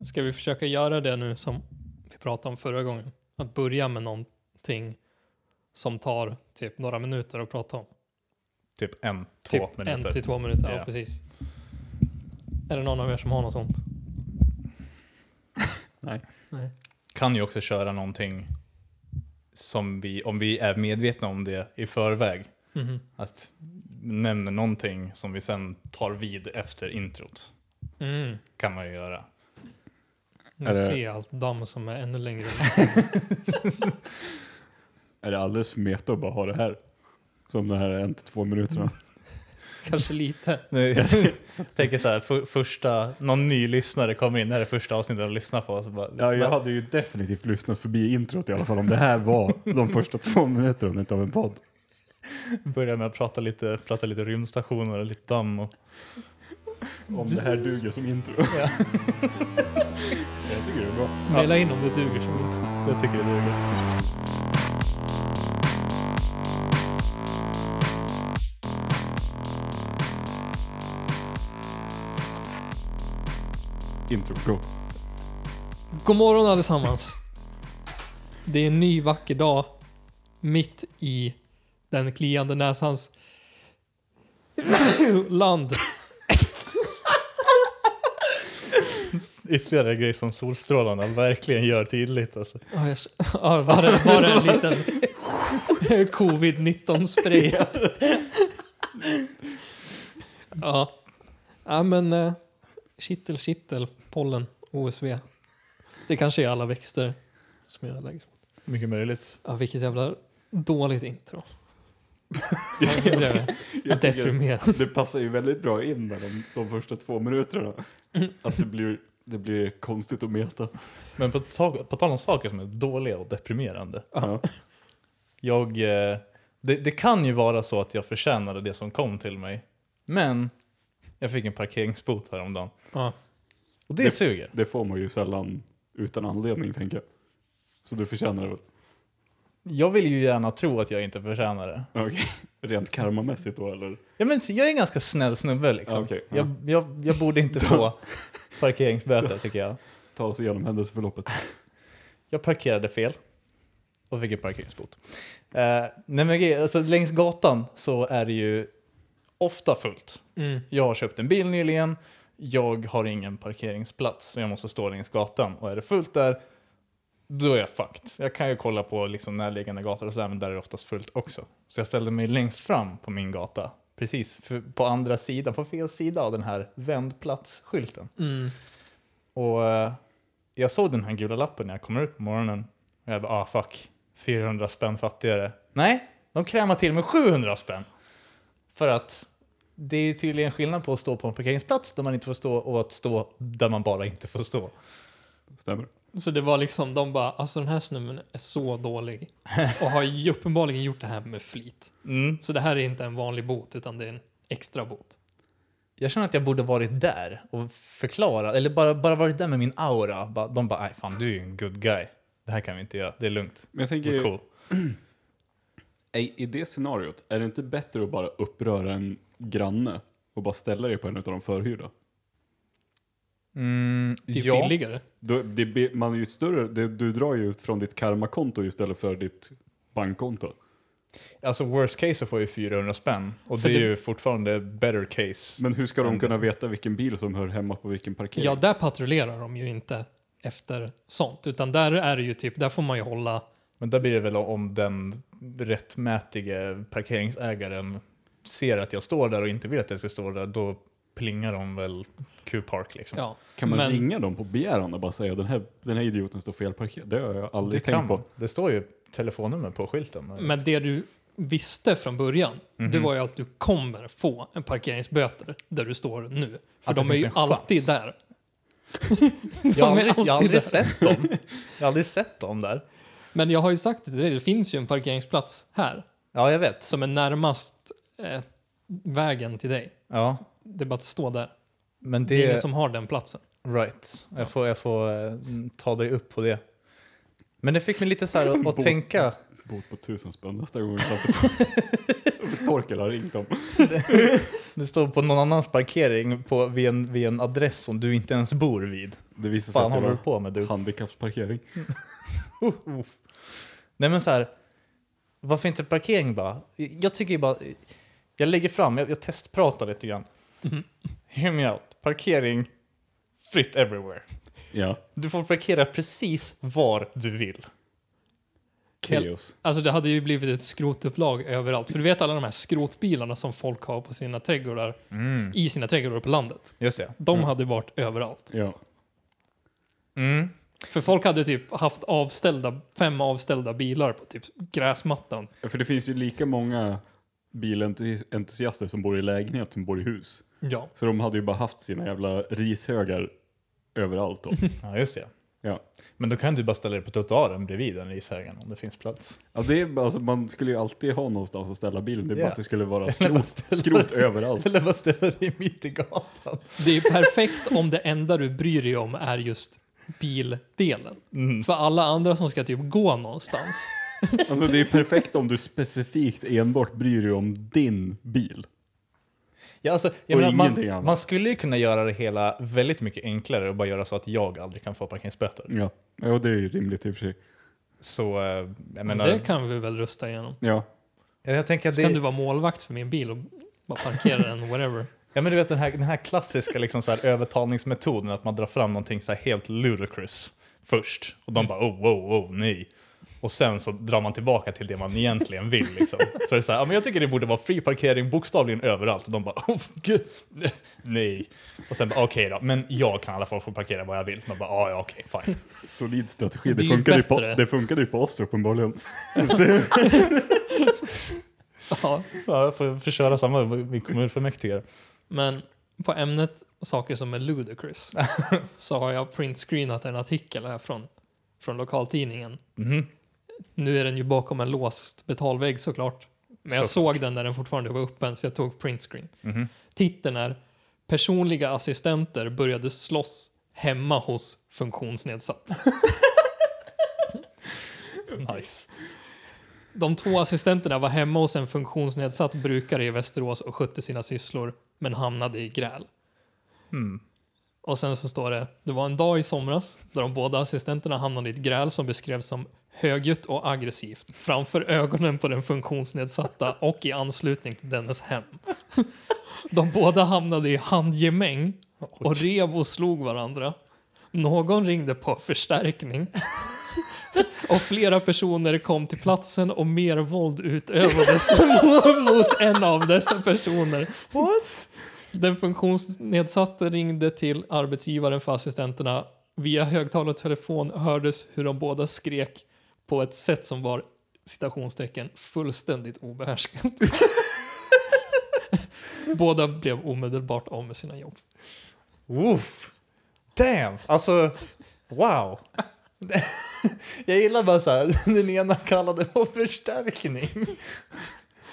Ska vi försöka göra det nu som vi pratade om förra gången? Att börja med någonting som tar typ några minuter att prata om. Typ en, två Typ minuter. en till två minuter, ja Ja. precis. Är det någon av er som har något sånt? Nej. Nej. Kan ju också köra någonting som vi, om vi är medvetna om det i förväg, Mhm. att nämna någonting som vi sen tar vid efter introt. Mm. Kan man ju göra. Nu det- ser jag allt damm som är ännu längre. Är det alldeles för meta att bara ha det här? Som de här en till två minuterna. Kanske lite. Nu, jag tänker så här, för, första, någon ny lyssnare kommer in, det här är första avsnittet de lyssnar på. Så bara, Ja, jag hade ju definitivt lyssnat förbi introt i alla fall om det här var de första två minuterna av en podd. börjar med att prata lite, prata lite rymdstationer och lite damm. Och, Om det här duger som intro. Ja. jag tycker det är bra. Maila in om det duger som inte. jag tycker det duger. Intro, go. God morgon allesammans. Det är en ny vacker dag. Mitt i den kliande näsans land. Ytterligare grej som solstrålarna verkligen gör tydligt. Alltså. Ja, jag- ja, var, det, var det en liten covid-19 spray? ja. ja, men eh, kittel, kittel, pollen, OSV. Det kanske är alla växter som jag allergisk mot. Mycket möjligt. Ja, vilket jävla dåligt intro. Ja, det blev Jag tycker deprimerande. det passar ju väldigt bra in med de, de första två minuterna. Att det blir, det blir konstigt att meta. Men på, ta- på tal om saker som är dåliga och deprimerande. Ja. Jag, eh, det, det kan ju vara så att jag förtjänade det som kom till mig. Men jag fick en parkeringsbot häromdagen. Ja. Och det, Det- suger. Det får man ju sällan utan anledning, tänker jag. Så du förtjänar det väl? Jag vill ju gärna tro att jag inte förtjänar det. Okej. Rent karmamässigt då, eller? Ja, men jag är en ganska snäll snubbe liksom. Ja, okej. Ja. jag, jag, jag borde inte få parkeringsböter tycker jag. Ta oss igenom händelseförloppet. Jag parkerade fel och fick en parkeringsbot. Eh, nej men alltså, längs gatan så är det ju ofta fullt. Mm. Jag har köpt en bil nyligen, jag har ingen parkeringsplats så jag måste stå längs gatan. Och är det fullt där, då är jag fucked. Jag kan ju kolla på liksom närliggande gator och sådär, men där är det oftast fullt också. Så jag ställde mig längst fram på min gata, precis för, på andra sidan, på fel sida av den här vändplatsskylten. Mm. Och eh, jag såg den här gula lappen när jag kommer upp på morgonen. Och jag bara, ah fuck, 400 spänn fattigare. Nej, de krämar till med 700 spänn. För att det är tydligen skillnad på att stå på en parkeringsplats där man inte får stå och att stå där man bara inte får stå. Stämmer. Så det var liksom, de bara, alltså den här snubben är så dålig. Och har ju uppenbarligen gjort det här med flit. Mm. Så det här är inte en vanlig bot, utan det är en extra bot. Jag känner att jag borde varit där och förklara, eller bara, bara varit där med min aura. Bara- De bara, nej fan du är ju en good guy. Det här kan vi inte göra, det är lugnt. Men jag tänker, cool. i, i det scenariot, är det inte bättre att bara uppröra en granne och bara ställa dig på en av de förhyrda? Mm, Typ ja. billigare. Då, det, man är ju större, det, du drar ju ut från ditt karmakonto istället för ditt bankkonto. Alltså worst case så får jag ju 400 spänn. Och För det är det- ju fortfarande better case. Men hur ska de kunna det- veta vilken bil som hör hemma på vilken parkering? Ja, där patrullerar de ju inte efter sånt. Utan där är det ju typ, där får man ju hålla, Men där blir det väl om den rättmätige parkeringsägaren ser att jag står där och inte vill att jag ska stå där, då plingar de väl Q-park liksom. ja. kan man men- ringa dem på begäran och bara säga den här, den här idioten står felparkerad? Det har jag aldrig kan tänkt på. man. Det står ju telefonnummer på skylten. Men det du visste från början, det Mhm. var ju att du kommer få en parkeringsböter där du står nu. För Att de är ju alltid chans. där. jag har aldrig, jag har aldrig där. sett dem. Jag har aldrig sett dem där. Men jag har ju sagt det till dig, det finns ju en parkeringsplats här Ja, jag vet. som är närmast eh, vägen till dig. Ja, Det är bara att stå där. men Det är ingen det... som har den platsen. Right. Jag får, jag får eh, ta dig upp på det. Men det fick mig lite så här att, att Bot. tänka. Bot på tusen spänn nästa gång utanför Tor- Torkel har ringt dem. Du står på någon annans parkering på, vid, en, vid en adress som du inte ens bor vid. Det visade sig fan att det håller var du på med du? handikappsparkering. Nej men så här, varför inte parkering bara? Jag tycker ju bara, jag lägger fram, jag, jag testpratar lite grann. Hear me out. Parkering, fritt everywhere. Ja, Du får parkera precis var du vill. kaos. Alltså det hade ju blivit ett skrotupplag överallt. För du vet alla de här skrotbilarna som folk har på sina trädgårdar, i sina trädgårdar på landet. Just det. De Mm. hade varit överallt. Ja. Mm. För folk hade typ haft avställda, fem avställda bilar på typ gräsmattan. För det finns ju lika många bilentusiaster som bor i lägenhet som bor i hus. Ja. Så de hade ju bara haft sina jävla rishögar överallt då. Ja, just det. Ja. Men då kan du bara ställa dig på trottoaren bredvid den rishögen om det finns plats. Ja, det är, alltså, man skulle ju alltid ha någonstans att ställa bilen. Det är Ja. bara att det skulle vara skrot, ställa- skrot överallt. Eller bara ställa dig mitt i gatan. Det är perfekt om det enda du bryr dig om är just bildelen. Mm. För alla andra som ska typ gå någonstans. Alltså det är perfekt om du specifikt enbart bryr dig om din bil. Ja, alltså, jag Och menar, man, annat. man skulle ju kunna göra det hela väldigt mycket enklare och bara göra så att jag aldrig kan få parkeringsböter. Ja, ja det är ju rimligt i och för sig. Så, eh, jag Men menar, det kan vi väl rösta igenom. Ja, jag tänker att Så kan du det, vara målvakt för min bil och bara parkera den whatever. ja, men du vet den här, den här klassiska liksom så här, övertalningsmetoden, att man drar fram någonting så här helt ludicrous först. Och de bara oh, oh, oh, nej. Och sen så drar man tillbaka till det man egentligen vill. Liksom. Så det är så här, ja, men jag tycker det borde vara fri parkering bokstavligen överallt. Och de bara, oh, gud, nej. Och sen bara, okej då, men jag kan i alla fall få parkera var jag vill. Man bara, ah, ja, okej, fine. solid strategi. Det Det, funkade ju på, det funkade ju på oss uppenbarligen. Ja. Ja, jag får försöra samma i kommunfullmäktige. Men på ämnet saker som är ludicrous så har jag printscreenat en artikel här från, från lokaltidningen. Mhm. Nu är den ju bakom en låst betalvägg såklart. Men jag Såklart. såg den när den fortfarande var öppen så jag tog printscreen. Mhm. Titeln är Personliga assistenter började slåss hemma hos funktionsnedsatt. Nice. De två assistenterna var hemma hos en funktionsnedsatt brukare i Västerås och skötte sina sysslor, men hamnade i gräl. Hmm. Och sen så står det, det var en dag i somras där de båda assistenterna hamnade i ett gräl som beskrevs som högljutt och aggressivt framför ögonen på den funktionsnedsatta och i anslutning till dennes hem. De båda hamnade i handgemäng och rev och slog varandra. Någon ringde på förstärkning. Och flera personer kom till platsen och mer våld utövades mot en av dessa personer. What? Den funktionsnedsatte ringde till arbetsgivaren för assistenterna. Via högtalartelefon hördes hur de båda skrek på ett sätt som var citationstecken fullständigt obehärskat. båda blev omedelbart av med sina jobb. Woof. Damn. Alltså, wow. Jag gillar bara så här, den ena kallade på förstärkning.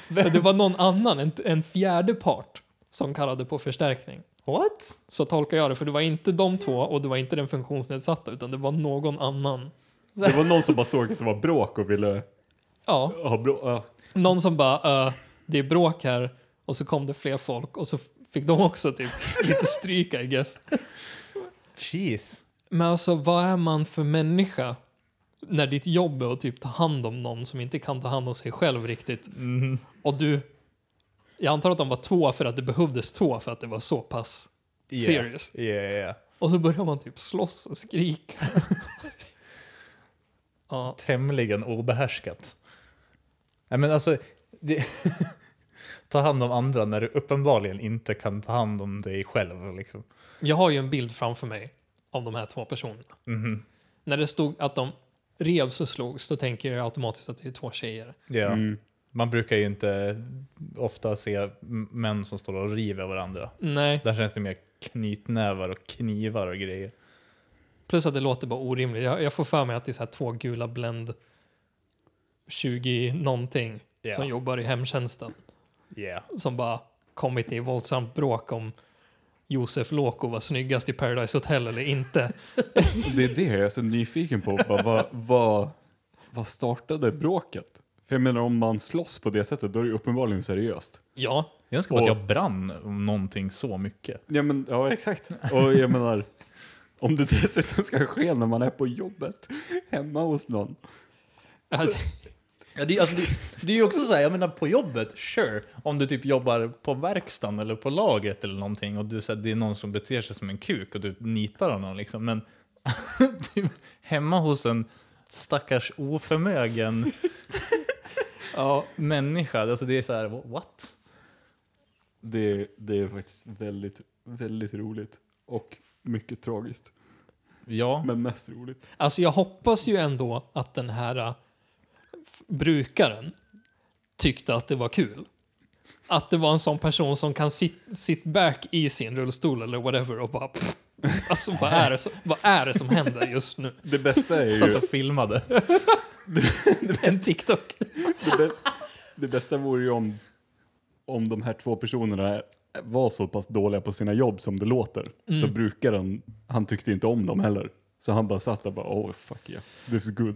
Men det var någon annan, en, en fjärde part, som kallade på förstärkning. What? Så tolkar jag det, för det var inte de två och det var inte den funktionsnedsatta, utan det var någon annan. Det var någon som bara såg att det var bråk och ville Ja, ha bråk. Ja. någon som bara, "Äh, det är bråk här, och så kom det fler folk och så fick de också typ lite stryk I guess. Jeez. Men alltså vad är man för människa när ditt jobb är att typ ta hand om någon som inte kan ta hand om sig själv riktigt Mm. och du, jag antar att de var två för att det behövdes två för att det var så pass Yeah. serious. Yeah, yeah. Och så börjar man typ slåss och skrika. ja, Tämligen obehärskat. Nej men alltså, det, ta hand om andra när du uppenbarligen inte kan ta hand om dig själv. Liksom. jag har ju en bild framför mig av de här två personerna. Mhm. När det stod att de revs och slogs, då tänker jag automatiskt att det är två tjejer. Ja. Mm. Man brukar ju inte ofta se män som står och river varandra. Nej, Där känns det mer knytnävar och knivar och grejer. Plus att det låter bara orimligt. Jag, jag får för mig att det är så här två gula Blend 20 någonting Ja. som jobbar i hemtjänsten. Yeah. Som bara kommit i våldsamt bråk om Josef Loko var snyggast i Paradise Hotel eller inte. Det är det jag är så nyfiken på. Bara, vad, vad, vad startade bråket? För jag menar om man slåss på det sättet då är det uppenbarligen seriöst. Ja, Jag önskar bara att jag brann om någonting så mycket. Ja, men, ja exakt. Och jag menar, Om det dessutom ska ske när man är på jobbet, hemma hos någon. Ja, det, är- alltså, det, det är ju också så här, jag menar på jobbet, sure. Om du typ jobbar på verkstaden eller på lagret eller någonting och du, så här, det är någon som beter sig som en kuk och du nitar honom liksom. Men typ, hemma hos en stackars oförmögen Ja, människa, alltså det är så här, what? Det, det är faktiskt väldigt, väldigt roligt. Och mycket tragiskt. Ja, Men mest roligt. alltså jag hoppas ju ändå att den här äh, brukaren tyckte att det var kul. Att det var en sån person som kan sit, sit back i sin rullstol eller whatever och bara pff, Alltså vad är, det som, vad är det som händer just nu? Det bästa är satt ju... och filmade. En TikTok. Det, bä, det bästa vore ju om, om de här två personerna var så pass dåliga på sina jobb som det låter. Så brukaren, han tyckte inte om dem heller. Så han bara satt där och bara, oh fuck yeah, this is good.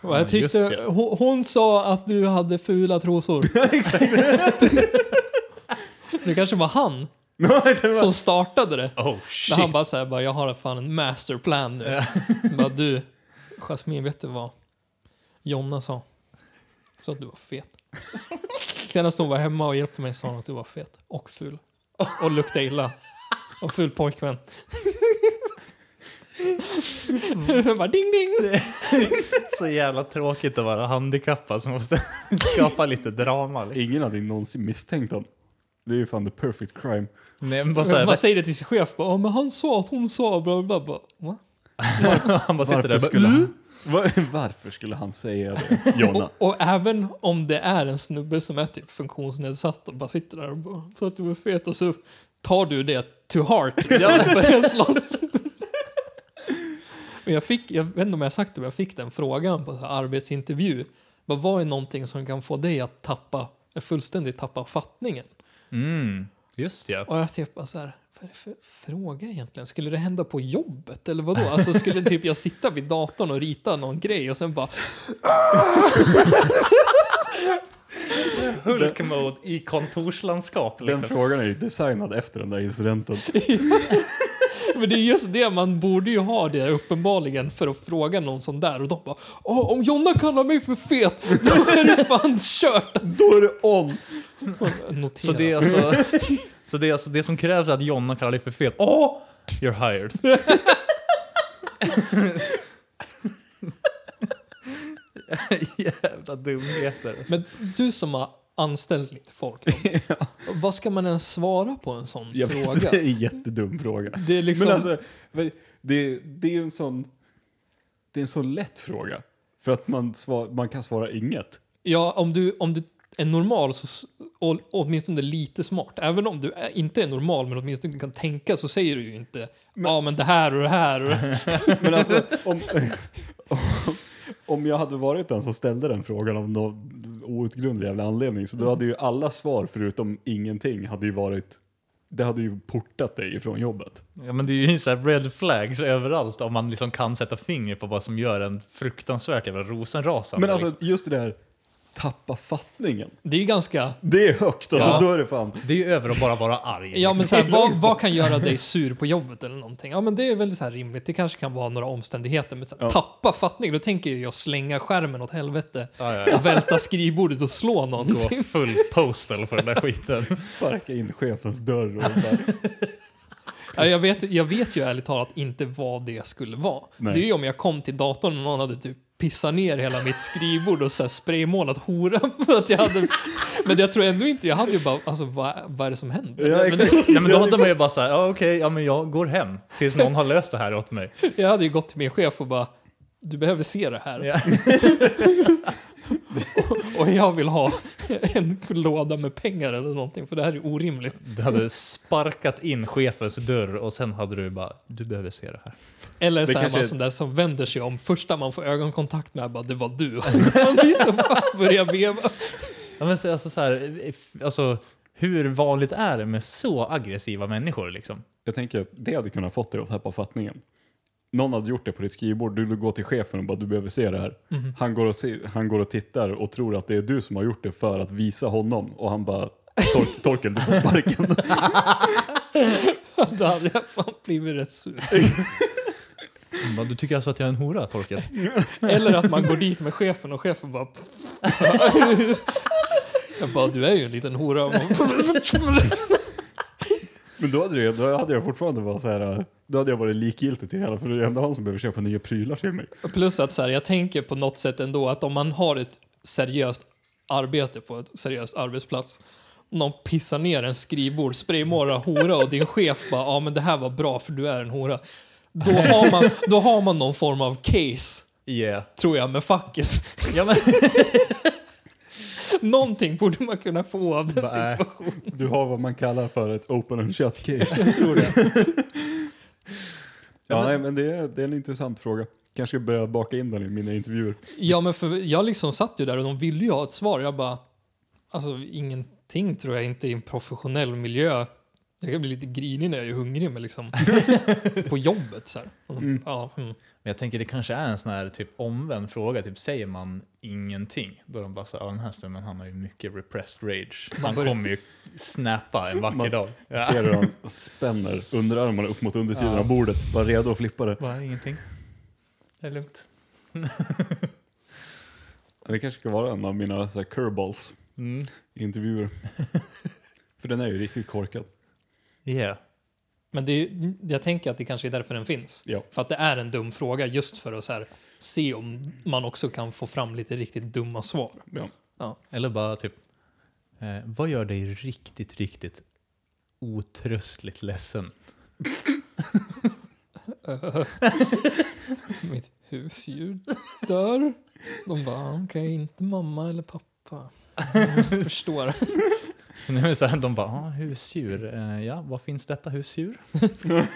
Och jag Ja, tyckte, hon, hon sa att du hade fula trosor. det kanske var han som startade det. Oh shit. han bara såhär, bara, jag har fan en masterplan nu. bara, du, Jasmine, vet du vad? Jonna sa. Så att du var fet. Senast hon var hemma och hjälpte mig sa hon att du var fet. Och ful. Och luktade illa. Och ful pojkvän. Så bara ding ding! Så jävla tråkigt att vara handikappad som måste skapa lite drama. Liksom. Ingen hade någonsin misstänkt honom. Det är ju fan the perfect crime. Nej, men bara så här, Man säger det till sin chef, bara, "Ja, men han sa att hon sa bla bla bla. Va? han bara sitter där Varför och skulle, bara, han, var, varför skulle han säga det, Jonna? Och, och även om det är en snubbe som är typ funktionsnedsatt och bara sitter där och bara så att du är fet och så tar du det to heart liksom, börjar slåss. Och jag fick, jag vet inte om jag sagt det, men jag fick den frågan på arbetsintervju. Vad vad är någonting som kan få dig att tappa, fullständigt tappa fattningen? Mm, just ja. Och jag typ bara så här, vad är det för fråga egentligen? Skulle det hända på jobbet eller vadå? Alltså skulle typ jag sitta vid datorn och rita någon grej och sen bara Hulk mode i kontorslandskap. Den Liksom. frågan är ju designad efter den där incidenten. Men det är just det, man borde ju ha det uppenbarligen för att fråga någon sån där och de bara Åh, om Jonna kallar mig för fet, då är det fan kört. Då är det on! Notera. Så det är alltså, så det är alltså det som krävs är att Jonna kallar dig för fet. Åh! You're hired. Jävla dumheter. Men du som har anställt lite folk, vad ska man ens svara på en sån Jag vet, fråga? det är en jättedum fråga. Det är liksom, Men alltså, det, det är ju en sån... Det är en så lätt fråga. För att man, svar, man kan svara inget. ja, om du, om du är normal så, och åtminstone lite smart, även om du är, inte är normal men åtminstone kan tänka så säger du ju inte ja men det här och det här och det här. Men alltså, om, om jag hade varit den som ställde den frågan av någon outgrundlig jävla anledning så då hade ju alla svar förutom ingenting hade ju varit det hade ju portat dig ifrån jobbet. Ja, men det är ju så här red flags överallt om man liksom kan sätta finger på vad som gör en fruktansvärt jävla rosenrasande. Men alltså liksom. just det där tappa fattningen. Det är ju ganska Det är högt alltså, Ja. då är det fan. Det är ju över att bara vara arg. Ja, men så här, vad, vad kan göra dig sur på jobbet eller någonting? Ja, men det är väl så här rimligt. Det kanske kan vara några omständigheter, men så här, Ja. tappa fattning, då tänker jag slänga skärmen åt helvete Ja, ja, ja. och välta skrivbordet och slå Gå någonting. full postal för den där skiten. Sparka in chefens dörr och bara, Ja, jag, vet, jag vet ju ärligt talat inte vad det skulle vara. Nej. Det är ju om jag kom till datorn och någon hade typ pissat ner hela mitt skrivbord och så här spraymålat hora för att jag hade... Men jag tror ändå inte, jag hade ju bara, alltså vad, vad är det som händer? Ja, Men. Ja, men då hade man ju bara såhär, ja okej, ja men jag går hem tills någon har löst det här åt mig. Jag hade ju gått till min chef och bara, du behöver se det här. Ja. Och jag vill ha en låda med pengar eller någonting, för det här är orimligt. Du hade sparkat in chefens dörr och sen hade du bara, du behöver se det här. Eller Det så är kanske man är- sån där som vänder sig om. Första man får ögonkontakt med, bara det var du. Och och börjar veva. Ja, men så- alltså, så här, alltså, hur vanligt är det med så aggressiva människor liksom? Jag tänker att det hade kunnat fått dig att tappa fattningen. Någon hade gjort det på ditt skrivbord, du går till chefen och bara du behöver se det här. Han, går och se, han går och tittar och tror att det är du som har gjort det för att visa honom och han bara "Tor- Torkel du får sparken. Då hade jag fan blivit rätt sur. Vad, Du tycker alltså att jag är en hora, Torkel? Eller att man går dit med chefen och chefen bara... jag bara, du är ju en liten hora. Men då hade, det, då hade jag fortfarande varit så här, då hade jag varit likgiltig till hela, för det är ändå han som behöver köpa nya prylar till mig. Plus att så här, jag tänker på något sätt ändå att om man har ett seriöst arbete på ett seriöst arbetsplats. Någon pissar ner en skrivbord, spraymålar hora och din chef bara, ja men det här var bra för du är en hora. Då har man, då har man någon form av case, Yeah. tror jag, med facket. Ja, men, Någonting borde man kunna få av den situationen. Du har vad man kallar för ett open and shut case. jag tror det. Ja, nej, men det är, det är en intressant fråga. Kanske börja baka in den i mina intervjuer. Ja, men för jag liksom satt ju där och de ville ju ha ett svar. Jag bara, alltså ingenting tror jag inte i en professionell miljö. Jag kan bli lite grinig när jag är hungrig, men liksom på jobbet så här. Och de, Ja, mm. Men jag tänker det kanske är en sån här typ omvänd fråga. Typ säger man ingenting, då är de bara så ja den här snubben han har ju mycket repressed rage. Han kommer ju snappa en vacker Man dag. Ja. ser hur han spänner underarmarna upp mot undersidan Ja. av bordet, bara redo att flippa det. Bara ingenting. Det är lugnt. Det kanske ska vara en av mina så här, curveballs Mm. i intervjuer. för den är ju riktigt korkad. Yeah. Men det är, jag tänker att det kanske är därför den finns. Ja. För att det är en dum fråga just för att så här, se om man också kan få fram lite riktigt dumma svar. Ja. Eller bara typ, eh, vad gör dig riktigt, riktigt otröstligt ledsen? Mitt husdjur dör. De bara, okej, inte mamma eller pappa. Jag förstår. Så här, de bara, ah, husdjur, eh, ja, vad finns detta husdjur?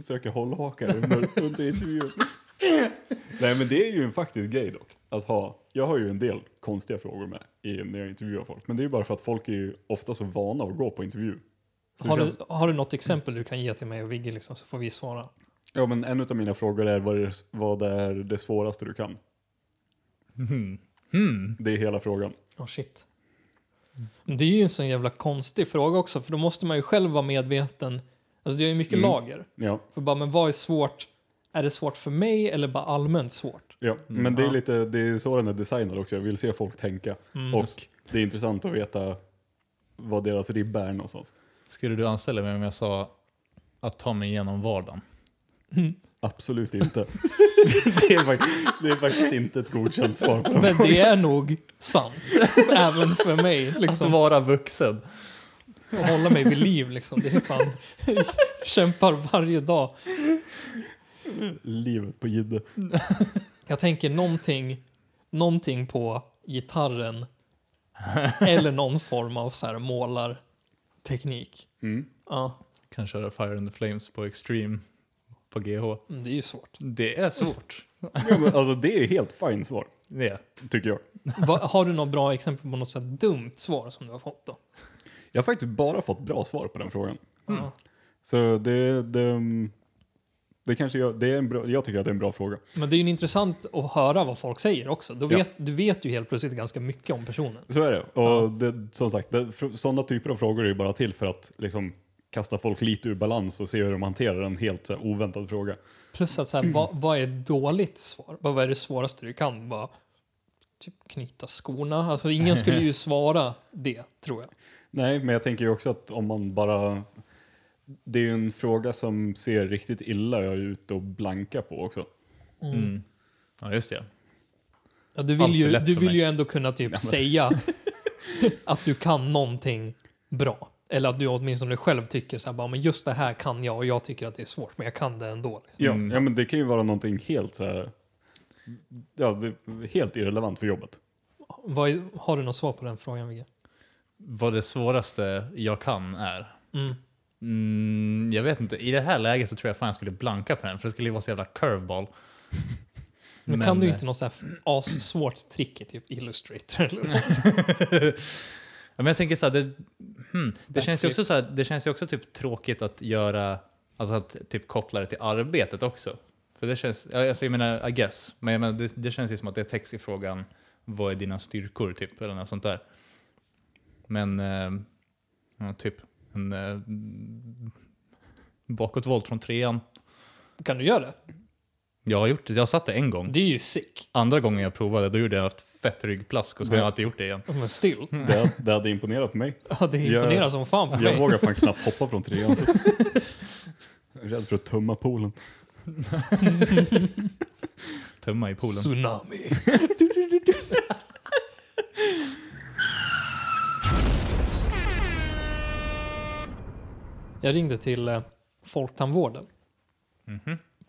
Söker hållhakar under, under intervjun. Nej men det är ju en faktisk grej dock. Att ha, jag har ju en del konstiga frågor med i, när jag intervjuar folk. Men det är ju bara för att folk är ju ofta så vana att gå på intervju. Så det Har du, känns- har du något exempel du kan ge till mig och Vigge liksom, så får vi svara? Ja men en av mina frågor är vad är, vad är det svåraste du kan? Hmm. Hmm. Det är hela frågan. Oh shit. Det är ju en sån jävla konstig fråga också, för då måste man ju själv vara medveten. Alltså det är ju mycket Mm. lager. Ja, För bara, men vad är svårt? Är det svårt för mig eller bara allmänt svårt? ja. men det är lite, det är så den är designad också. Jag vill se folk tänka. Mm. Och det är intressant att veta vad deras ribba är någonstans. Skulle du anställa mig om jag sa att ta mig igenom vardagen? Absolut inte. det, är faktiskt, det är faktiskt inte ett godkänt svar på den Men det är nog sant, även för mig. Liksom, vara vuxen. att hålla mig vid liv liksom. Det är fan, kämpar varje dag. Livet på Jidde. Jag tänker någonting, någonting på gitarren eller någon form av så här målarteknik. Mm. Ja, Kan köra Fire and the Flames på Extreme på GH. men det är ju svårt. Det är svårt. Ja, men alltså det är helt fint svar, Det. tycker jag. Va, har du något bra exempel på något så här dumt svar som du har fått då? Jag har faktiskt bara fått bra svar på den frågan. Ja. Så det, det, det kanske jag, det är en bra, jag tycker att det är en bra fråga. Men det är ju intressant att höra vad folk säger också. Då vet, Du vet ju helt plötsligt ganska mycket om personen. Så är det. Och det, som sagt, det, sådana typer av frågor är ju bara till för att liksom, kasta folk lite ur balans och se hur de hanterar en helt så här, oväntad fråga. Plus att så här, vad, vad är dåligt svar? Vad är det svåraste du kan? Bara, typ knyta skorna. Alltså ingen skulle ju svara det, tror jag. Nej, men jag tänker ju också att om man bara... Det är ju en fråga som ser riktigt illa ut och blanka på också. Mm. Ja, just det. Ja, du vill, ju, du vill mig. ju ändå kunna typ säga att du kan någonting bra. Eller att du åtminstone själv tycker så här, bara, men just det här kan jag och jag tycker att det är svårt, men jag kan det ändå. Liksom. Ja, Mm. ja men det kan ju vara någonting helt så här... Ja, det är helt irrelevant för jobbet. Vad är, har du något svar på den frågan, Vigge? Vad det svåraste jag kan är. Mm. Mm, jag vet inte. I det här läget så tror jag fan jag skulle blanka på den. För det skulle ju vara så jävla curveball. Men, kan du inte något så här assvårt trick i typ Illustrator eller något? Men jag tänker så här, det, hmm, det, känns ju också så här, det känns ju också typ tråkigt att göra, alltså att typ koppla det till arbetet också. För det känns, alltså jag menar, I guess, men jag menar, det, det känns ju som att det text i frågan, vad är dina styrkor typ, eller något sånt där. Men, eh, ja, typ en eh, bakåtvolt från trean, Kan du göra det? Jag har gjort det, jag har satt det en gång. Det är ju sick. Andra gången jag provade, då gjorde jag fett ryggplask och sen har jag inte gjort det igen. Men still. Det, det hade imponerat på mig. Ja, det imponerar som fan på Jag mig. vågar fan knappt hoppa från trean. Jag är rädd för att tumma poolen. Tumma i poolen. Tsunami. Jag ringde till eh, Folktandvården.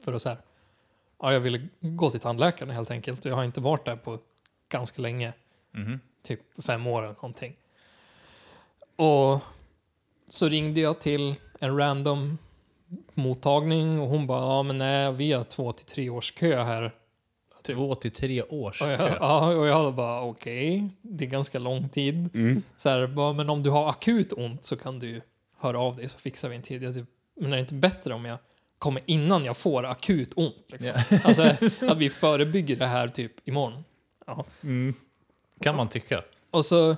För att så här, ja, jag ville gå till tandläkaren helt enkelt. Jag har inte varit där på ganska länge. Mhm. Typ fem år eller någonting. Och så ringde jag till en random mottagning och hon bara, ja men nej, vi har två till tre års kö här. Två till tre års Och jag, kö. ja, och jag bara, okej, det är ganska lång tid. Mm. Så här, bara, men om du har akut ont så kan du höra av dig så fixar vi en tid. Jag typ, men är det inte bättre om jag kommer innan jag får akut ont? Liksom? Ja. Alltså att vi förebygger det här typ imorgon. Ja. Mm. Kan man tycka. Och så,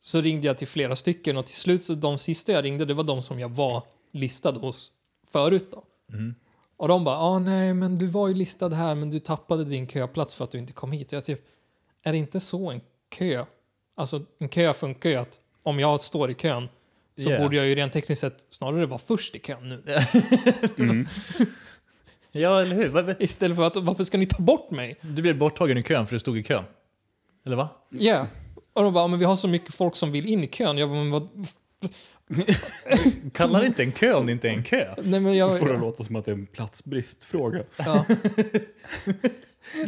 så ringde jag till flera stycken och till slut så de sista jag ringde det var de som jag var listad hos förut då. Mm. Och de bara, ah, nej men du var ju listad här men du tappade din köplats för att du inte kom hit. Och jag typ, är det inte så en kö? Alltså en kö funkar ju att om jag står i kön så Yeah. borde jag ju rent tekniskt sett snarare vara först i kön nu. Mm. Ja, eller hur? Istället för att, varför ska ni ta bort mig? Du blev borttagen i kön för du stod i kön. Eller va? Ja. Och de bara, men vi har så mycket folk som vill in i kön. Jag bara, men vad? Kallar det inte en kö om det inte är en kö? Nej men jag... Får det låta som att det är en platsbristfråga. ja.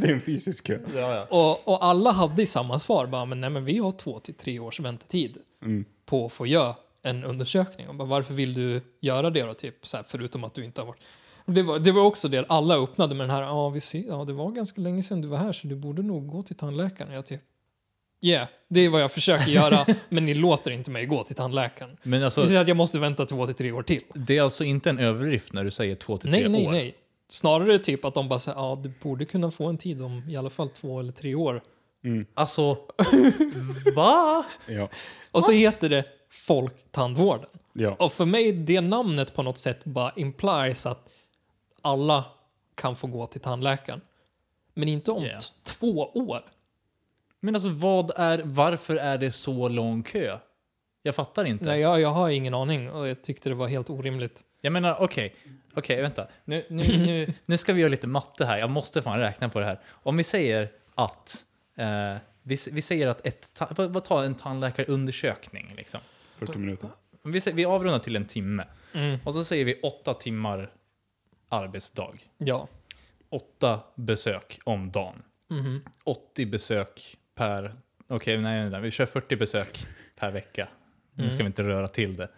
Det är en fysisk kö. Ja, ja. och, och alla hade i samma svar, bara, men nej men vi har två till tre års väntetid Mm. på att få göra en undersökning. Och bara, varför vill du göra det då, typ, så här, förutom att du inte har varit... Det var, det var också det, alla öppnade med den här, ja, vi ser, ja det var ganska länge sedan du var här så du borde nog gå till tandläkaren. Jag typ, yeah, det är vad jag försöker göra, men ni låter inte mig gå till tandläkaren. Men alltså, Det säger att jag måste vänta två till tre år till. det är alltså inte en överdrift när du säger två till tre Nej, nej, år? nej. Snarare typ att de bara säger, ja, du borde kunna få en tid om i alla fall två eller tre år. Mm. Alltså, va? Ja. Och så heter det Folktandvården. Ja. Och för mig, det namnet på något sätt bara implies att alla kan få gå till tandläkaren. Men inte om Yeah. två år. Men alltså vad är, varför är det så lång kö? Jag fattar inte. Nej, jag, jag har ingen aning och jag tyckte det var helt orimligt. Jag menar, okej, okej, vänta. Nu, nu, nu, nu ska vi göra lite matte här. Jag måste fan räkna på det här. Om vi säger att, eh, vi, vi säger att ett, ta- vad, vad tar en tandläkarundersökning liksom? 40 minuter. Vi, vi avrundar till en timme Mm, och så säger vi åtta timmar arbetsdag. ja. Åtta besök om dagen. Mhm. 80 besök per... Okej, nej, nej, nej, vi kör 40 besök per vecka. Nu ska vi inte röra till det.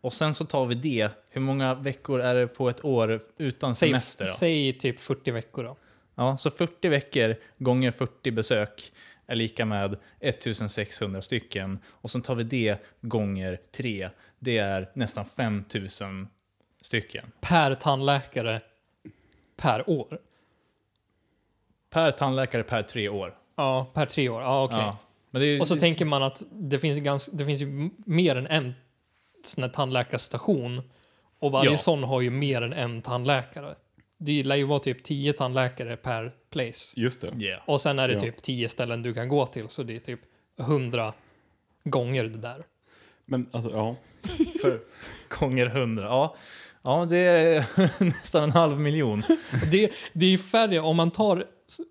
Och sen så tar vi det. Hur många veckor är det på ett år utan Säg, semester? Då? säg typ 40 veckor då. Ja, så 40 veckor gånger 40 besök är lika med 1600 stycken. Och sen tar vi det gånger 3. Det är nästan 5000 stycken. Per tandläkare per år. Per tandläkare per tre år. Ja, per tre år. Ja, okej. Ja. Men det är, Och så det- tänker man att det finns, ganska, det finns ju mer än en sån här tandläkarstation. Och varje Ja. sån har ju mer än en tandläkare. Det lär ju vara typ 10 tandläkare per place. Just det. Yeah. Och sen är det Ja. typ 10 ställen du kan gå till. Så det är typ 100 gånger det där. Men alltså, ja. För gånger 100. Ja. Ja, det är nästan en halv miljon. Det, det är färre, om man tar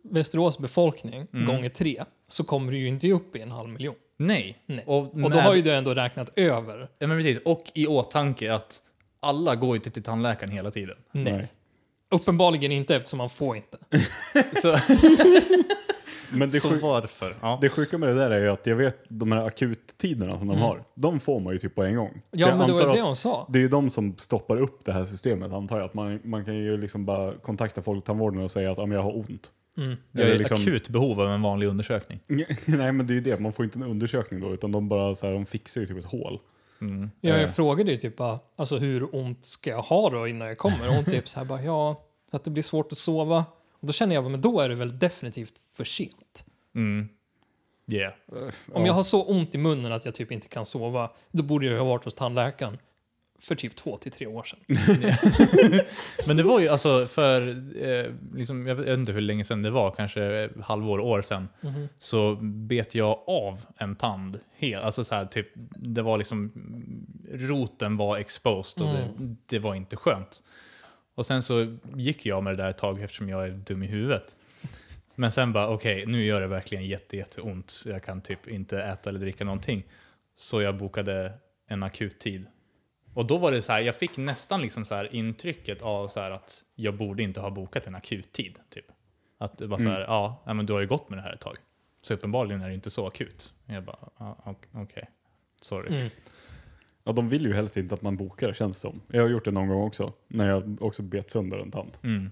Västerås befolkning Mm. gånger tre så kommer du ju inte upp i en halv miljon. Nej. Nej. Och, Och då har ju du ändå räknat över. ja, men precis. Och i åtanke att alla går inte till tandläkaren hela tiden. Nej. Nej. Uppenbarligen inte eftersom man får inte. Så, Men det, så sjuk, varför? Ja. det sjuka med det där är ju att jag vet de här akuttiderna som de har, de får man ju typ på en gång. Så Ja, jag men det var det hon sa. Det är ju de som stoppar upp det här systemet antar jag. Att man, man kan ju liksom bara kontakta folktandvården och säga att om jag har ont. Mm. Jag i liksom- akut behov av en vanlig undersökning. Nej men det är ju det, man får inte en undersökning då utan de bara så här, de fixar ju typ ett hål. Mm. Ja, jag Eh. frågade ju typ bara, alltså hur ont ska jag ha då innan jag kommer? Och hon typ så här bara, ja, så att det blir svårt att sova. Och då känner jag, men då är det väl definitivt för sent. Mm. Yeah. Om jag har så ont i munnen att jag typ inte kan sova, då borde jag ha varit hos tandläkaren för typ två till tre år sedan. Men det var ju alltså för, eh, liksom, jag vet inte hur länge sedan det var, kanske halvår, år sedan, så bet jag av en tand. Helt, alltså så här, typ, det var liksom, roten var exposed och det, det var inte skönt. Och sen så gick jag med det där ett tag eftersom jag är dum i huvudet. Men sen bara, okej, nu gör det verkligen jätte, jätteont. Jag kan typ inte äta eller dricka någonting. Så jag bokade en akut tid. Och då var det så här, jag fick nästan liksom så här intrycket av så att jag borde inte ha bokat en akut tid. Typ. Att det var så här, ja, ja, men du har ju gått med det här ett tag. Så uppenbarligen är det inte så akut. Jag bara, ok- okej, sorry. Mm. Ja, de vill ju helst inte att man bokar känns det som. Jag har gjort det någon gång också, när jag också bet sönder en tand. Mm.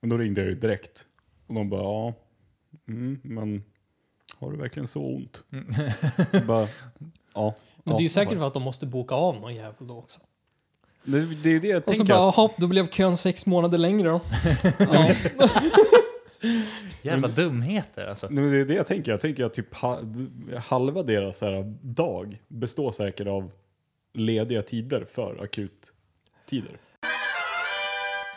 Men då ringde jag ju direkt. Och de bara, ja, mm, men har du verkligen så ont? Jag bara, ja. Men det är ju ja, säkert bara. för att de måste boka av någon jävel då också. Det, det är det jag Och så tänker. bara, att- hopp, då blev kön sex månader längre då. ja. Jävla dumheter alltså. Nej, men det är det jag tänker. Jag tänker att typ halva deras här, dag består säkert av lediga tider för akuttider.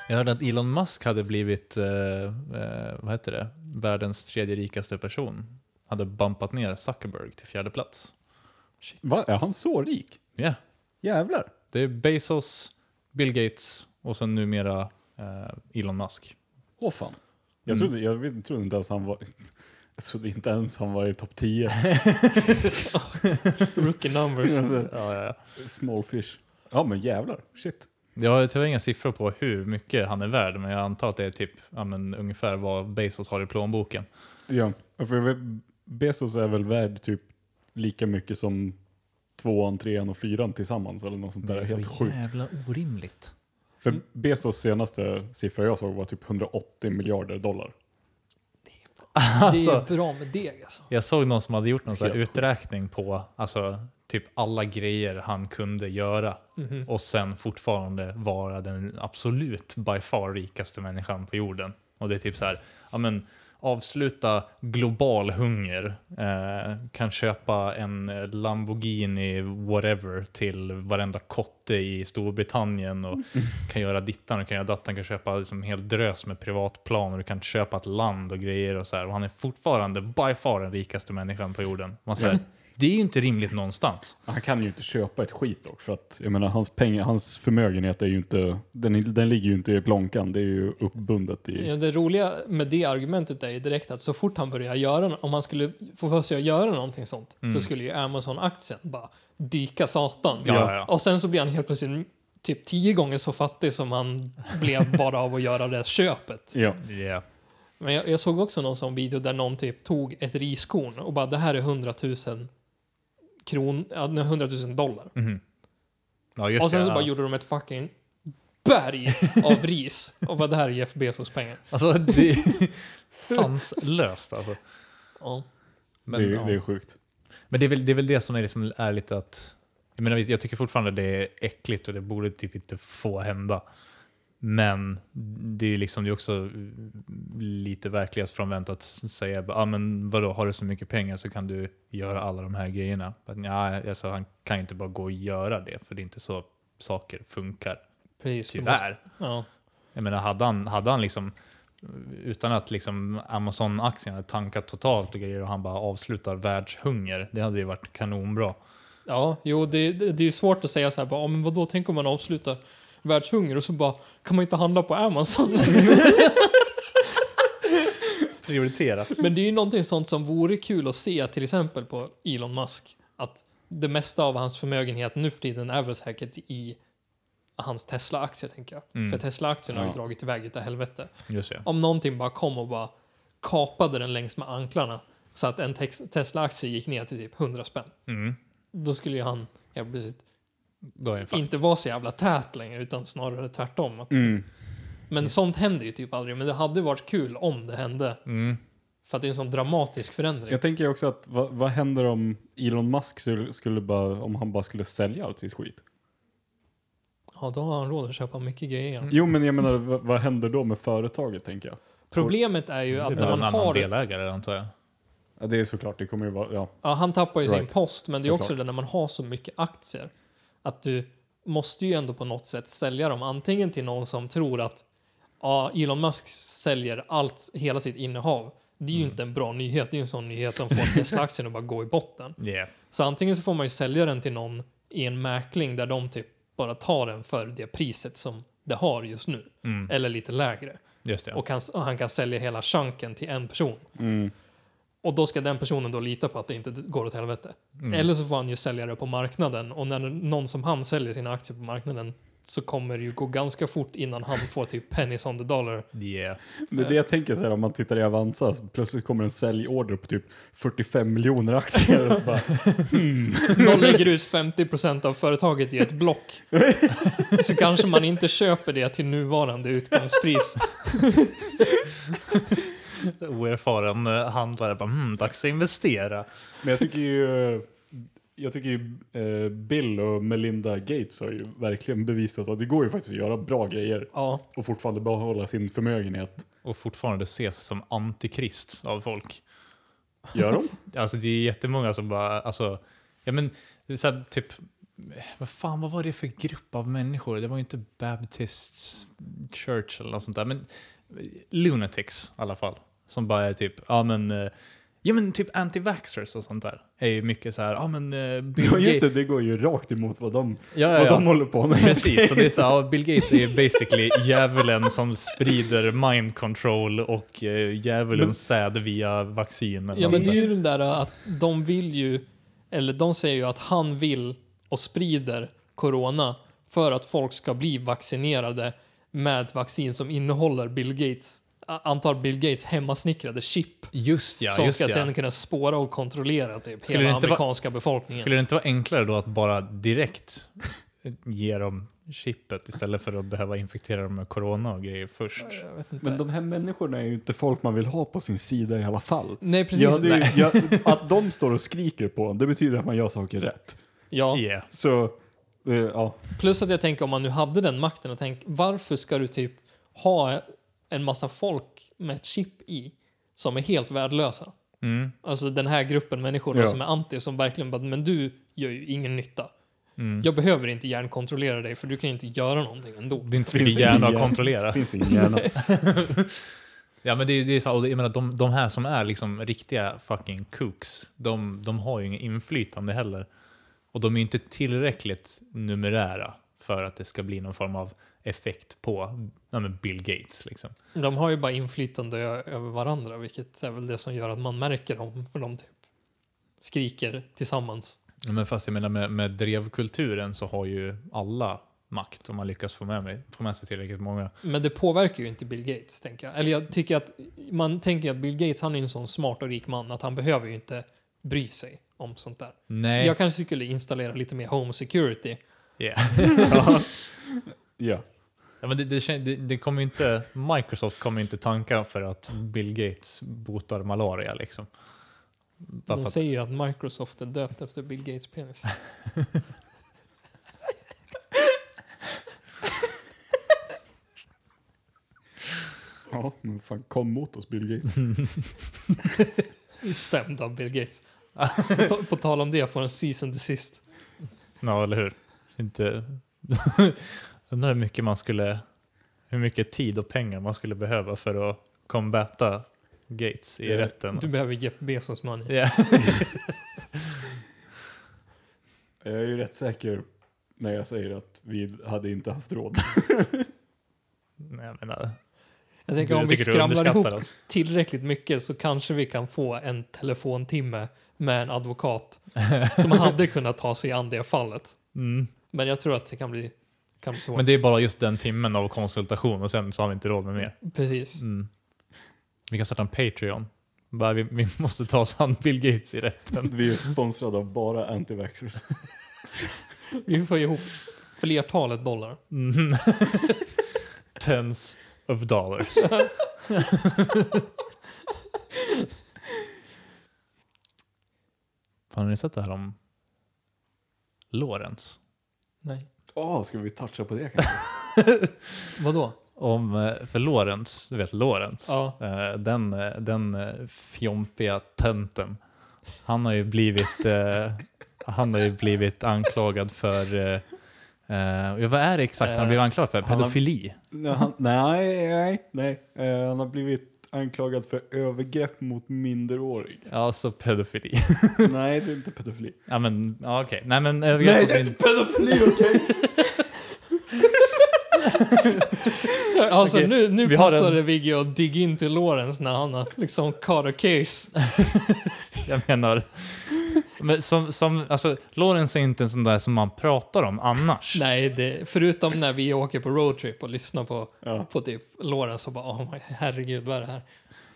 Jag hörde att Elon Musk hade blivit, eh, eh, vad heter det, världens tredje rikaste person. Hade bumpat ner Zuckerberg till fjärde plats. Va? Är han så rik? Ja, Jävlar. det är Bezos, Bill Gates och sen numera eh, Elon Musk. Åh fan. Jag Mm. trodde, jag vet- trodde inte ens han var... Jag trodde inte ens han var i topp 10. Rookie numbers. Alltså, Ja, ja, ja. Small fish. Ja men jävlar. Shit. Jag har tyvärr inga siffror på hur mycket han är värd, men jag antar att det är typ ja, men, ungefär vad Bezos har i plånboken. Ja, för vet, Bezos är väl värd typ lika mycket som tvåan, trean och fyran tillsammans eller något sånt där. Det är Helt så sjukt. jävla orimligt. För Bezos senaste siffra jag såg var typ 180 miljarder dollar. Det Alltså, är bra med deg alltså. jag såg någon som hade gjort någon uträkning på alltså, typ alla grejer han kunde göra Mhm. och sen fortfarande vara den absolut by far rikaste människan på jorden. Och det är typ så här, ja men avsluta global hunger, eh, kan köpa en Lamborghini whatever till varenda kotte i Storbritannien och kan göra dittan och kan göra dattan, kan köpa liksom en hel drös med privatplan och du kan köpa ett land och grejer och så här. Och han är fortfarande by far den rikaste människan på jorden. Man säger, det är ju inte rimligt någonstans. Han kan ju inte köpa ett skit dock för att jag menar hans pengar, hans förmögenhet är ju inte, den, den ligger ju inte i plånkan. Det är ju uppbundet i... Ja, det roliga med det argumentet är ju direkt att så fort han börjar göra, om han skulle få för sig att göra någonting sånt, så skulle ju Amazon-aktien bara dyka satan. Ja, ja, ja. Och sen så blir han helt plötsligt typ tio gånger så fattig som han blev bara av att göra det köpet. Ja. Yeah. Men jag, jag såg också någon sån video där någon typ tog ett riskorn och bara det här är 100 000 kron, ja, nej, 100 000 dollar. Mhm. Ja, just Och sen det. så ja. bara gjorde de ett fucking berg av ris. Och vad det här är Jeff Bezos pengar. Alltså det är sanslöst alltså. Ja. Men, det, är, ja. det är sjukt. Men det, är väl, det är väl det som är, liksom, är lite att... Jag, menar, jag tycker fortfarande det är äckligt och det borde typ inte få hända. Men det är liksom, det är också lite verklighetsfrånvänt att säga ah, men vadå, har du så mycket pengar så kan du göra alla de här grejerna. Men, ja, alltså, han kan inte bara gå och göra det, för det är inte så saker funkar. Precis. Tyvärr. Ja. Jag menar, hade han, hade han liksom, utan att liksom Amazon-aktien hade tankat totalt och grejer och han bara avslutar världshunger, det hade ju varit kanonbra. ja, jo, det, det, det är ju svårt att säga så här, bara, men vadå, tänk om man avslutar världshunger och så bara, kan man inte handla på Amazon? Prioritera. men det är ju någonting sånt som vore kul att se, till exempel på Elon Musk, att det mesta av hans förmögenhet nu för tiden är väl säkert i hans Tesla-aktier, tänker jag. Mm. För Tesla-aktierna har ju Ja. dragit iväg utav helvete. Om någonting bara kom och bara kapade den längs med anklarna så att en Tesla-aktie gick ner till typ 100 spänn. Mm. Då skulle ju han ja, precis, inte vara så jävla tät längre utan snarare tvärtom. Att, Mm. Men sånt händer ju typ aldrig. Men det hade varit kul om det hände. Mm. För att det är en sån dramatisk förändring. Jag tänker också att vad, vad händer om Elon Musk skulle, skulle bara, om han bara skulle sälja allt sitt skit? Ja, då har han råd att köpa mycket grejer. Jo men jag menar vad, vad händer då med företaget tänker jag? Problemet är ju Det att är när väl en man annan har... delägare antar jag. Ja, det är såklart, det kommer ju vara, ja. Ja, han tappar ju sin Right. post, men det är också det när man har så mycket aktier. Att du, måste ju ändå på något sätt sälja dem. Antingen till någon som tror att ja, Elon Musk säljer allt, hela sitt innehav. Det är ju inte en bra nyhet. Det är ju en sån nyhet som får Tesla-aktien att bara gå i botten. Yeah. Så antingen så får man ju sälja den till någon i en mäkling där de typ bara tar den för det priset som det har just nu. Mm. Eller lite lägre. Just det. Och, kan, och han kan sälja hela chunken till en person. Mm. Och då ska den personen då lita på att det inte går åt helvete. Mm. Eller så får han ju sälja det på marknaden. Och när någon som han säljer sina aktier på marknaden så kommer det ju gå ganska fort innan han får typ pennies on the dollar. Yeah. Det är det jag tänker så här, om man tittar i Avanza, så plötsligt kommer en säljorder på typ 45 miljoner aktier. Och bara, Någon lägger ut 50% av företaget i ett block. Så kanske man inte köper det till nuvarande utgångspris. Oerfaren handlare bara, hmm, dags att investera. Men jag tycker ju, jag tycker ju eh, Bill och Melinda Gates har ju verkligen bevisat att det går ju faktiskt att göra bra grejer Ja, och fortfarande behålla sin förmögenhet. Och fortfarande ses som antikrist av folk. Gör de? Alltså det är jättemånga som bara, alltså, ja men, så här, typ, vad fan, vad var det för grupp av människor? Det var ju inte Baptist Church eller något sånt där, men lunatics i alla fall. Som bara är typ, ja men, eh, ja men typ anti-vaxxers och sånt där. Är ju mycket så här, ja men eh, Bill Ja, just Gates. det, det går ju rakt emot vad de, Ja, ja, vad ja. de håller på med. Precis, så det är så här, Bill Gates är ju basically djävulen som sprider mind control och eh, djävulens säd via vaccin. eller ja men det är ju den där att de vill ju, eller de säger ju att han vill och sprider corona för att folk ska bli vaccinerade med ett vaccin som innehåller Bill Gates, antar Bill Gates hemmasnickrade chip. Just ja, som just ska ja. sedan kunna spåra och kontrollera typ Skulle hela amerikanska befolkningen. Skulle det inte vara enklare då att bara direkt ge dem chippet istället för att behöva infektera dem med corona och grejer först? Jag vet inte. Men de här människorna är ju inte folk man vill ha på sin sida i alla fall. Nej, precis. Ja, det är, Nej. ju- ja, att de står och skriker på en, det betyder att man gör saker rätt. Ja. Yeah. Så, eh, ja. Plus att jag tänker om man nu hade den makten och tänk varför ska du typ ha en massa folk med ett chip i som är helt värdelösa? Mm. Alltså den här gruppen människor Ja. som är anti som verkligen bara, men du gör ju ingen nytta. Mm. Jag behöver inte hjärnkontrollera dig för du kan ju inte göra någonting ändå. Det är inte ingen hjärna att kontrollera. Det finns ingen hjärna. Ja men det, är- det är så, och jag menar, de, de här som är liksom riktiga fucking kooks, de, de har ju inget inflytande heller. Och de är inte tillräckligt numerära för att det ska bli någon form av effekt på ja, Bill Gates. Liksom. De har ju bara inflytande över varandra, vilket är väl det som gör att man märker dem, för de typ skriker tillsammans. Men fast jag menar med, med drevkulturen så har ju alla makt om man lyckas få med, mig, få med sig tillräckligt många. Men det påverkar ju inte Bill Gates, tänker jag. Eller jag tycker att man tänker att Bill Gates, han är en sån smart och rik man att han behöver ju inte bry sig om sånt där. Nej. Jag kanske skulle installera lite mer home security. Yeah. ja. ja. Ja, men det, det, det, det kommer ju inte, Microsoft kommer ju inte tanka för att Bill Gates botar malaria liksom. Bara De säger ju att Microsoft är döpt efter Bill Gates penis. ja, men fan kom mot oss Bill Gates. Stämd av Bill Gates. På, ta- på tal om det, får en season desist. ja, eller hur? Inte... Undrar hur mycket man skulle, hur mycket tid och pengar man skulle behöva för att combata Gates i rätten. Du behöver Jeff Bezos money. Ja. Jag är ju rätt säker när jag säger att vi hade inte haft råd. Nej, jag menar, Jag tänker om vi skramlar ihop oss. tillräckligt mycket så kanske vi kan få en telefontimme med en advokat som hade kunnat ta sig an det fallet. Mm. Men jag tror att det kan bli, kan bli svårt. Men det är bara just den timmen av konsultation och sen så har vi inte råd med mer. Precis. Mm. Vi kan starta en Patreon. Bara vi, vi måste ta oss an Bill Gates i rätten. Vi är sponsrade av bara antivaxxers. Vi får ihop flertalet dollar. Mm. Tens of dollars. Har ni sett det här om Lawrence? Nej. Åh, ska vi toucha på det kanske? Vadå? Om, eh, för Lawrence, du vet Lawrence, Ja. eh, den, eh, den fjompiga tönten, han har ju blivit, han har ju blivit anklagad för, ja, vad är det exakt han Eh, blev anklagad för? han har- Pedofili? Nej, nej, nej. Eh, han har blivit anklagad för övergrepp mot minderårig. Ja, så pedofili. nej, det är inte pedofili. ja, men ja, okej. Nej, men övergrepp mot min- pedofili, okej? Alltså Okej, nu, nu vi har det Vigge att dig in till Lawrence när han har liksom caught a case. Jag menar, men som, som, alltså, Lawrence är inte en sån där som man pratar om annars. Nej, det, förutom när vi åker på roadtrip och lyssnar på, Ja. på typ Lawrence och bara oh my, herregud vad är det här?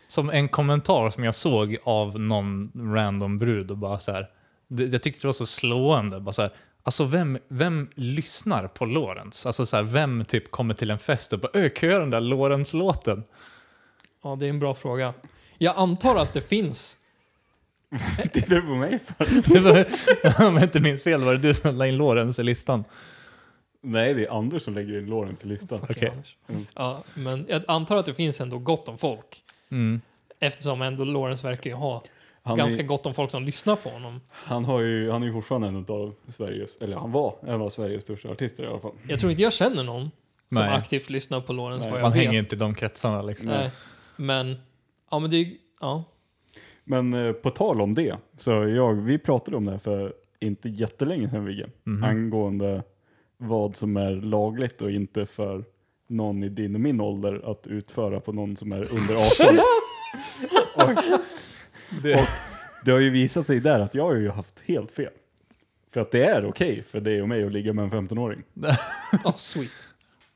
Som en kommentar som jag såg av någon random brud och bara så här. Det, jag tyckte det var så slående. Bara så här, alltså vem, vem lyssnar på Lawrence? Alltså så här, vem typ kommer till en fest och bara öh, kan jag göra den där Lawrence-låten? Ja, det är en bra fråga. Jag antar att det finns. Tittar du på mig för? Om jag inte minns fel var det du som la in Lawrence i listan. Nej, det är Anders som lägger in Lawrence i listan. Anders. Mm. Ja, men jag antar att det finns ändå gott om folk. Mm. Eftersom ändå Lawrence verkar ju ha Han, ganska är, gott om folk som lyssnar på honom. han, har ju, han är ju fortfarande en av Sveriges, eller han var en av Sveriges största artister i alla fall. Jag tror inte jag känner någon som Nej. aktivt lyssnar på jag Man vet. hänger inte i de kretsarna liksom. Nej. Men, ja men det är ju- ja. Men eh, på tal om det, så jag, vi pratade om det här för inte jättelänge sedan Vigge, Mhm. angående vad som är lagligt och inte för någon i din och min ålder att utföra på någon som är under 18. och, Det- och det har ju visat sig där att jag har ju haft helt fel. För att det är okej för dig och mig att ligga med en 15-åring. Oh, sweet.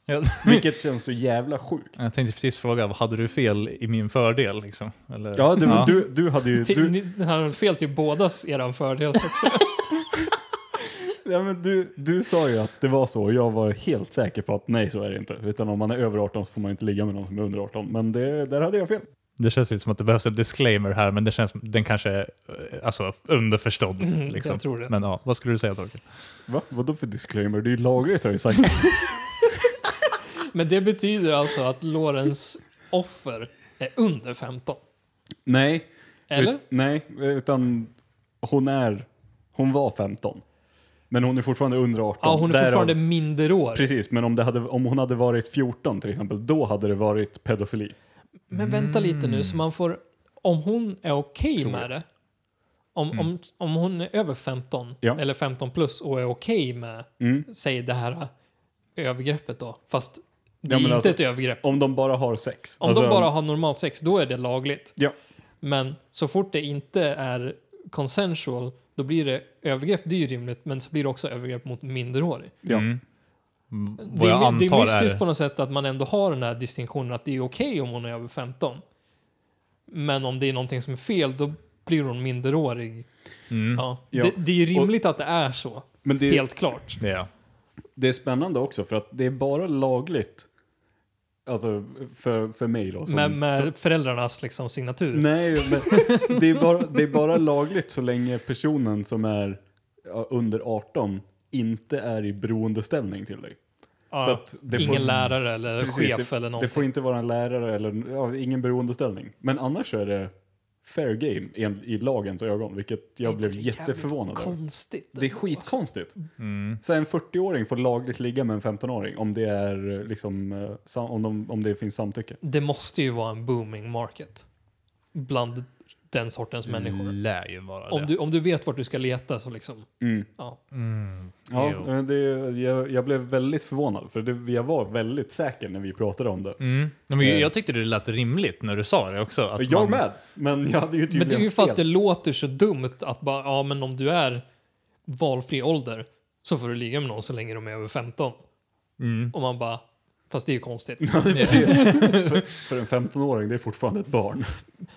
Vilket känns så jävla sjukt. jag tänkte precis fråga, hade du fel i min fördel? Liksom? Eller, Ja, du, Du, du hade ju... Du, Ni har fel till bådas eran fördel. Så att säga. ja, men du, du sa ju att det var så och jag var helt säker på att nej så är det inte. Utan om man är över 18 så får man inte ligga med någon som är under 18. Men det, där hade jag fel. Det känns inte som att det behövs en disclaimer här, men det känns den kanske är eh, alltså, underförstådd. Mm, liksom. jag tror det. Men ja, vad skulle du säga Torkel? Va? Vadå för disclaimer? Det är ju lagligt har jag ju sagt. Men det betyder alltså att Lawrence offer är under 15. nej. Eller? Ut, nej, utan hon är... Hon var 15. Men hon är fortfarande under 18. Ja, hon är Därav- fortfarande minderårig. Precis, men om, det hade, om hon hade varit 14 till exempel, då hade det varit pedofili. Men vänta lite nu, så man får... Om hon är okej Tror med det. Om, om, om hon är över 15, Ja. eller 15 plus, och är okej med, Mm. säg det här övergreppet då. Fast det Ja, är men inte alltså- ett övergrepp. Om de bara har sex. Om Alltså, de bara har normalt sex, då är det lagligt. Ja. Men så fort det inte är consensual, då blir det övergrepp, det är ju rimligt, men så blir det också övergrepp mot minderårig. Ja. Mm. Det är, det är mystiskt är... på något sätt att man ändå har den här distinktionen att det är okej om hon är över 15. Men om det är någonting som är fel, då blir hon minderårig. Mm. Ja. Ja. Det, det är rimligt att det är så, Men det, helt klart. Ja. det är spännande också för att det är bara lagligt, alltså för, för mig då. Som, med med som, föräldrarnas liksom, signatur. nej, det är, bara, det är bara lagligt så länge personen som är under 18 inte är i beroendeställning till dig. Ja. Så att det Ingen får, lärare eller Precis, chef eller Det någonting. får inte vara en lärare eller ja, ingen beroendeställning. Men annars så är det fair game i lagens ögon, vilket jag blev jätteförvånad över. Konstigt. Det är skitkonstigt. Mm. Så en 40-åring får lagligt ligga med en 15-åring om det är eh, liksom, eh, om, de, om det finns samtycke. Det måste ju vara en booming market. Bland den sortens människor. Lär ju vara Om det. du, om du vet vart du ska leta så liksom, Mm. ja. Mm. Ja, det, jag, jag blev väldigt förvånad för det, jag var väldigt säker när vi pratade om det. Mm. Men Eh. jag tyckte det lät rimligt när du sa det också. Att jag man, med, men jag hade ju Men det är ju för fel. att det låter så dumt att bara, ja men om du är valfri ålder så får du ligga med någon så länge de är över 15. Mm. Och man bara, fast det är ju konstigt. för, för en 15-åring, det är fortfarande ett barn.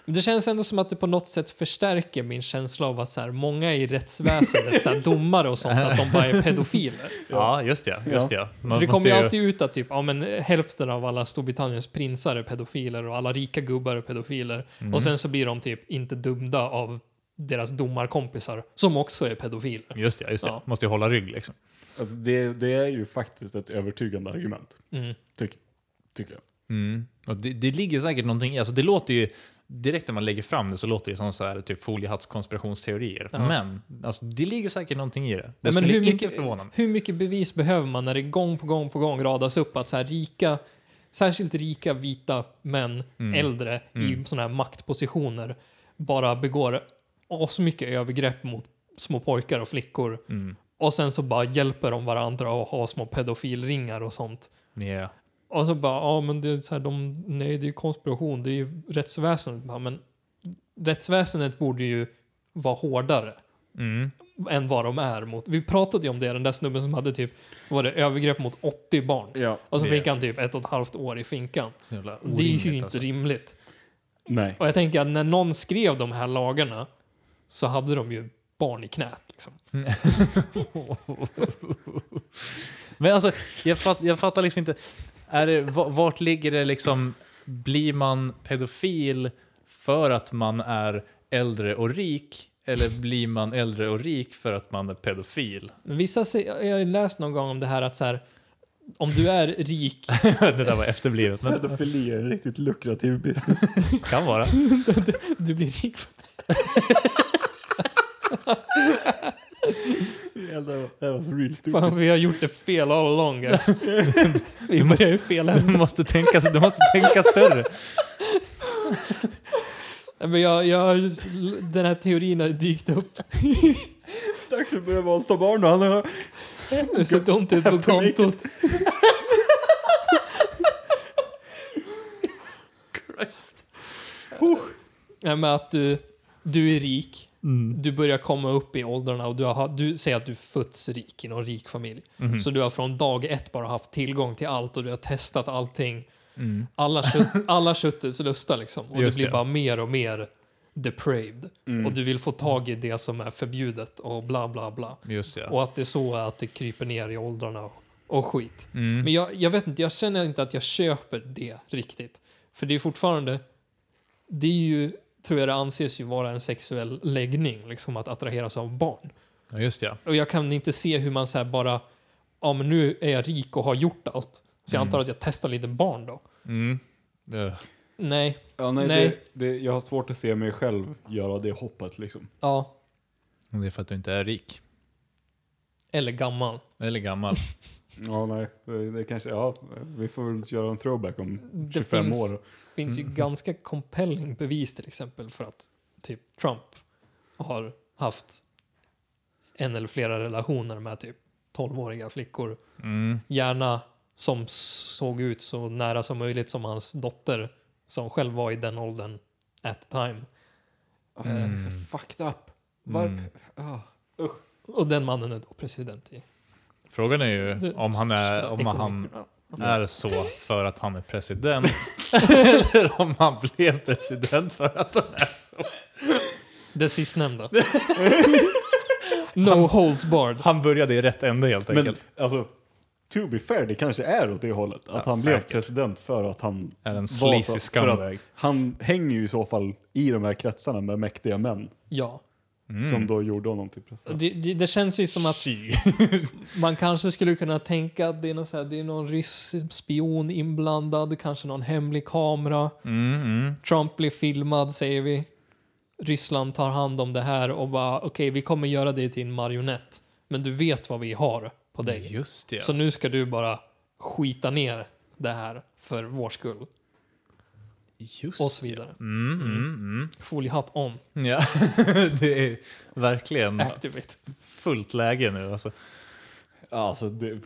Men det känns ändå som att det på något sätt förstärker min känsla av att så här, många i rättsväsendet, så här, domare och sånt, att de bara är pedofiler. Ja, just ja. Just ja. Man det kommer ju ju- alltid ut att typ, ja, men hälften av alla Storbritanniens prinsar är pedofiler och alla rika gubbar är pedofiler. Mm. Och sen så blir de typ inte dömda av deras domarkompisar som också är pedofiler. Just ja, just ja. Ja. Måste ju hålla rygg liksom. Alltså det, det är ju faktiskt ett övertygande argument, Mm. tycker, tycker jag. Mm. Och det, det ligger säkert någonting i, alltså det låter ju, direkt när man lägger fram det så låter det som så här, typ foliehattskonspirationsteorier. Ja. Men alltså, det ligger säkert någonting i det. Det men hur mycket, förvåna mig. hur mycket bevis behöver man när det gång på gång på gång radas upp att så här rika, särskilt rika vita män, Mm. äldre i sådana här maktpositioner bara begår asmycket övergrepp mot små pojkar och flickor Mm. och sen så bara hjälper de varandra och har små pedofilringar och sånt. Yeah. Och så bara, ja men det är så här, de, nej det är ju konspiration, det är ju rättsväsendet. Bara, men rättsväsendet borde ju vara hårdare Mm. än vad de är mot. Vi pratade ju om det, den där snubben som hade typ, var det övergrepp mot 80 barn. Ja. Och så Det- fick han typ ett och ett halvt år i finkan. Det är ju inte alltså. rimligt. Nej. Och jag tänker att när någon skrev de här lagarna så hade de ju barn i knät. Liksom. Men alltså, jag, fatt, jag fattar liksom inte. Är det, va- vart ligger det liksom, blir man pedofil för att man är äldre och rik? Eller blir man äldre och rik för att man är pedofil? Men vissa säger, jag har läst någon gång om det här att så här, om du är rik, det där var efterblivet, men Pedofili är en riktigt lukrativ business. kan vara. du blir rik. Det var, så real stupid. Fan, vi har gjort det fel all along. guys. vi börjar ju fel Du ände. måste tänka, du måste tänka större. Men jag, jag, den här teorin har dykt upp. Dags att börja våldta barn och han har... Det ser dumt ut på Have to make it. kontot. Ja, men att du, du är rik, du börjar komma upp i åldrarna och du, har, du säger att du fötts rik i någon rik familj. Så du har från dag ett bara haft tillgång till allt och du har testat allting. Alla, kött, alla köttets lustar liksom. Och Just det blir det. bara mer och mer depraved. Mm. Och du vill få tag i det som är förbjudet och bla bla bla. Och att det är så att det kryper ner i åldrarna och, och skit. Mm. Men jag, jag vet inte, jag känner inte att jag köper det riktigt. För det är fortfarande, det är ju, tror jag det anses ju vara en sexuell läggning, liksom att attraheras av barn. Ja, just ja. Och jag kan inte se hur man så bara, ja men nu är jag rik och har gjort allt. Så jag Mm. antar att jag testar lite barn då. Mm. Nej, Ja, nej, Nej. Det, det, jag har svårt att se mig själv göra det hoppet liksom. ja, Det är för att du inte är rik. eller gammal. Eller gammal. Ja, nej. Det, det kanske, ja, vi får väl göra en throwback om Det 25 finns- år. finns ju ganska compelling bevis till exempel för att typ Trump har haft en eller flera relationer med typ 12-åriga flickor. Mm. Gärna som såg ut så nära som möjligt som hans dotter som själv var i den åldern at the time. Mm. Så fucked up. Varför? Mm. Ah. Och den mannen är då president i... Frågan är ju Det- om han är, om han är så för att han är president eller om han blev president för att han är så. Det sistnämnda. no holds barred. Han började i rätt ände helt Men enkelt. alltså, to be fair, det kanske är åt det hållet. Att Ja, han blev säkert. president för att han är en var sleazy så- för att scumbag. Han hänger ju i så fall i de här kretsarna med mäktiga män Ja. Mm. som då gjorde honom till president. Det, det, det känns ju som att. Man kanske skulle kunna tänka att det är, någon så här, det är någon rysk spion inblandad, kanske någon hemlig kamera. Mm, mm. Trump blir filmad, säger vi. Ryssland tar hand om det här och bara, okej, vi kommer göra det till en marionett. Men du vet vad vi har på dig. Just det. Så nu ska du bara skita ner det här för vår skull. Just Och så vidare. Mm, mm, Foliehatt on. mm. Ja, det är verkligen Activate. fullt läge nu. Alltså. Alltså, det,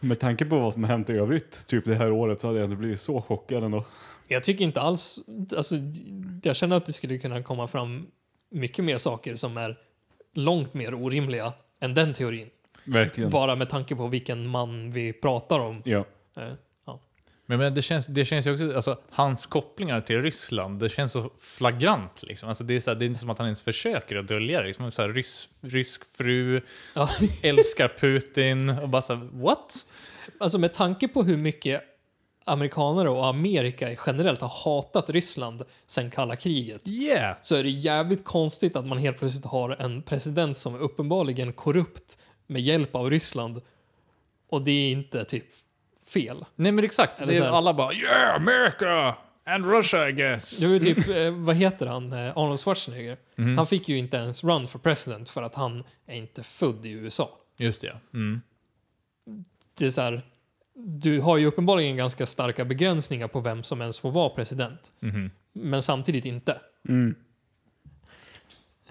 med tanke på vad som har hänt i övrigt, typ det här året, så hade jag inte blivit så chockad ändå. Jag tycker inte alls, alltså, jag känner att det skulle kunna komma fram mycket mer saker som är långt mer orimliga än den teorin. Verkligen. Bara med tanke på vilken man vi pratar om. Ja. Men, men det, känns, det känns ju också, alltså, hans kopplingar till Ryssland, det känns så flagrant. Liksom. Alltså, det, är så här, det är inte som att han ens försöker att dölja det. Liksom, så här, rys, rysk fru, Ja. älskar Putin och bara så här, what? Alltså med tanke på hur mycket amerikaner och Amerika generellt har hatat Ryssland sedan kalla kriget Yeah! så är det jävligt konstigt att man helt plötsligt har en president som är uppenbarligen korrupt med hjälp av Ryssland och det är inte typ fel. Nej men exakt, Eller det så är här- alla bara “Yeah, America! And Russia I guess!” Det var ju typ, eh, vad heter han, eh, Arnold Schwarzenegger. Mhm. Han fick ju inte ens run for president för att han är inte född i USA. Just det, ja. Mm. Det är så här, du har ju uppenbarligen ganska starka begränsningar på vem som ens får vara president. Mhm. Men samtidigt inte. Mm.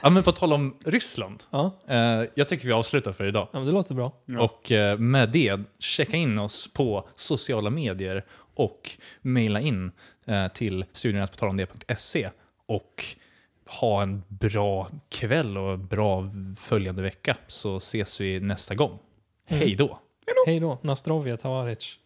Ja men på tal om Ryssland. Ja, Eh, jag tycker vi avslutar för idag. ja men det låter bra. Ja. Och eh, med det, checka in oss på sociala medier och mejla in eh, till studiernasportalomdet.se och ha en bra kväll och bra följande vecka så ses vi nästa gång. Mm. Hej då! Hej då, Nastrovia Tavaric.